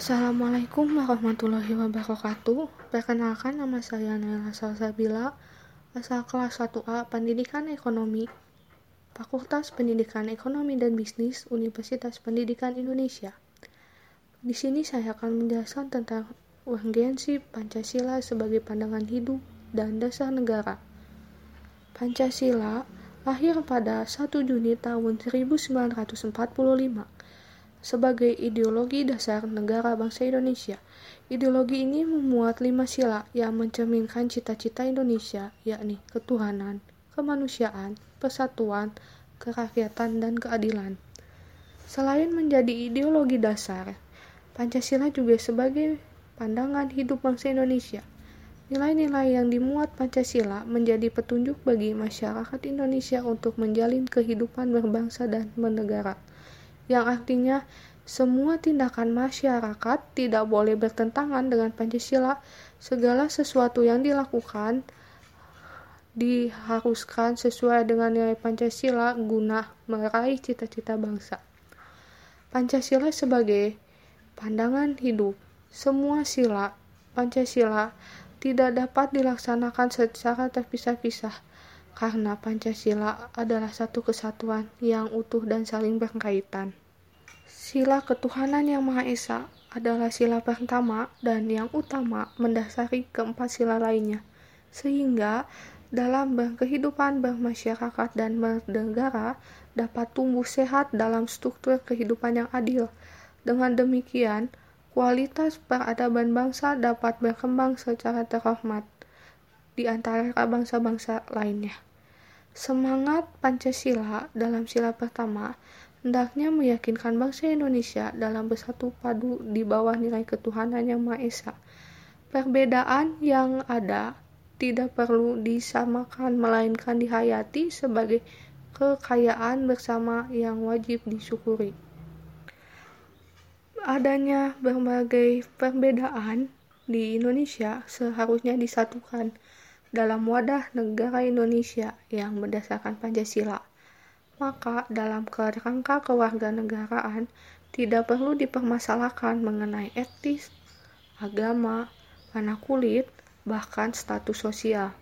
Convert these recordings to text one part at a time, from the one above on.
Assalamualaikum warahmatullahi wabarakatuh. Perkenalkan nama saya Naila Salsabila, asal kelas 1A Pendidikan Ekonomi, Fakultas Pendidikan Ekonomi dan Bisnis Universitas Pendidikan Indonesia. Di sini saya akan menjelaskan tentang urgensi Pancasila sebagai pandangan hidup dan dasar negara. Pancasila lahir pada 1 Juni tahun 1945 sebagai ideologi dasar negara bangsa Indonesia. Ideologi ini memuat lima sila yang mencerminkan cita-cita Indonesia, yakni ketuhanan, kemanusiaan, persatuan, kerakyatan, dan keadilan. Selain menjadi ideologi dasar, Pancasila juga sebagai pandangan hidup bangsa Indonesia. Nilai-nilai yang dimuat Pancasila menjadi petunjuk bagi masyarakat Indonesia untuk menjalin kehidupan berbangsa dan bernegara yang artinya semua tindakan masyarakat tidak boleh bertentangan dengan Pancasila. Segala sesuatu yang dilakukan diharuskan sesuai dengan nilai Pancasila guna meraih cita-cita bangsa. Pancasila sebagai pandangan hidup. Semua sila Pancasila tidak dapat dilaksanakan secara terpisah-pisah karena Pancasila adalah satu kesatuan yang utuh dan saling berkaitan. Sila ketuhanan yang Maha Esa adalah sila pertama dan yang utama mendasari keempat sila lainnya, sehingga dalam berkehidupan bermasyarakat dan bernegara dapat tumbuh sehat dalam struktur kehidupan yang adil. Dengan demikian, kualitas peradaban bangsa dapat berkembang secara terhormat di antara bangsa-bangsa lainnya. Semangat Pancasila dalam sila pertama hendaknya meyakinkan bangsa Indonesia dalam bersatu padu di bawah nilai ketuhanan yang Maha Esa. Perbedaan yang ada tidak perlu disamakan melainkan dihayati sebagai kekayaan bersama yang wajib disyukuri. Adanya berbagai perbedaan di Indonesia seharusnya disatukan dalam wadah negara Indonesia yang berdasarkan Pancasila maka dalam kerangka kewarganegaraan tidak perlu dipermasalahkan mengenai etis, agama, warna kulit, bahkan status sosial.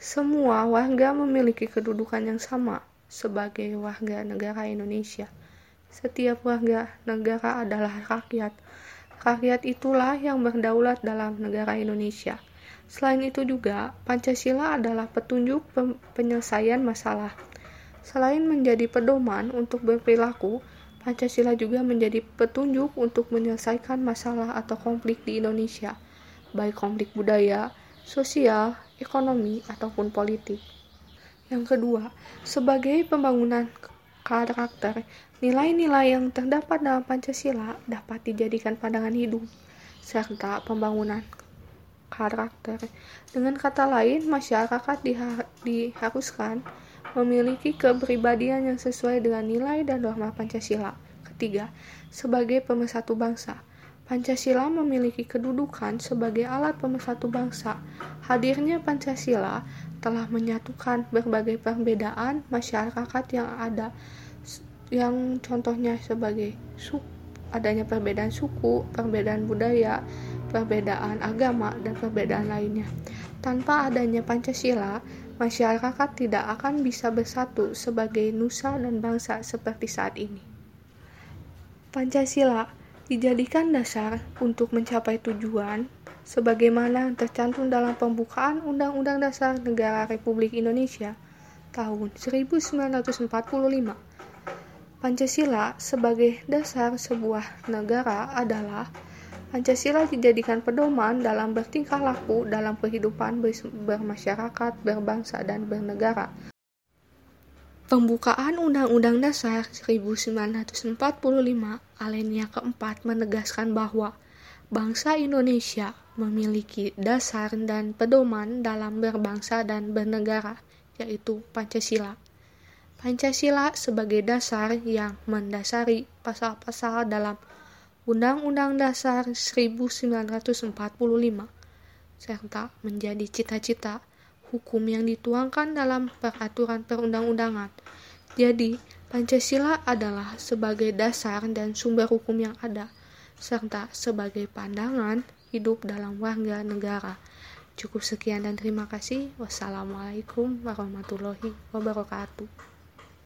Semua warga memiliki kedudukan yang sama sebagai warga negara Indonesia. Setiap warga negara adalah rakyat. Rakyat itulah yang berdaulat dalam negara Indonesia. Selain itu juga, Pancasila adalah petunjuk penyelesaian masalah Selain menjadi pedoman untuk berperilaku, Pancasila juga menjadi petunjuk untuk menyelesaikan masalah atau konflik di Indonesia, baik konflik budaya, sosial, ekonomi, ataupun politik. Yang kedua, sebagai pembangunan karakter, nilai-nilai yang terdapat dalam Pancasila dapat dijadikan pandangan hidup, serta pembangunan karakter. Dengan kata lain, masyarakat diharuskan memiliki kepribadian yang sesuai dengan nilai dan norma Pancasila. Ketiga, sebagai pemersatu bangsa. Pancasila memiliki kedudukan sebagai alat pemersatu bangsa. Hadirnya Pancasila telah menyatukan berbagai perbedaan masyarakat yang ada yang contohnya sebagai suku, adanya perbedaan suku, perbedaan budaya, perbedaan agama, dan perbedaan lainnya. Tanpa adanya Pancasila, masyarakat tidak akan bisa bersatu sebagai nusa dan bangsa seperti saat ini. Pancasila dijadikan dasar untuk mencapai tujuan sebagaimana tercantum dalam pembukaan Undang-Undang Dasar Negara Republik Indonesia tahun 1945. Pancasila sebagai dasar sebuah negara adalah Pancasila dijadikan pedoman dalam bertingkah laku dalam kehidupan bermasyarakat, berbangsa, dan bernegara. Pembukaan Undang-Undang Dasar 1945 alinea keempat menegaskan bahwa bangsa Indonesia memiliki dasar dan pedoman dalam berbangsa dan bernegara, yaitu Pancasila. Pancasila sebagai dasar yang mendasari pasal-pasal dalam Undang-Undang Dasar 1945 serta menjadi cita-cita hukum yang dituangkan dalam peraturan perundang-undangan. Jadi, Pancasila adalah sebagai dasar dan sumber hukum yang ada. serta sebagai pandangan hidup dalam warga negara. Cukup sekian dan terima kasih. Wassalamualaikum warahmatullahi wabarakatuh.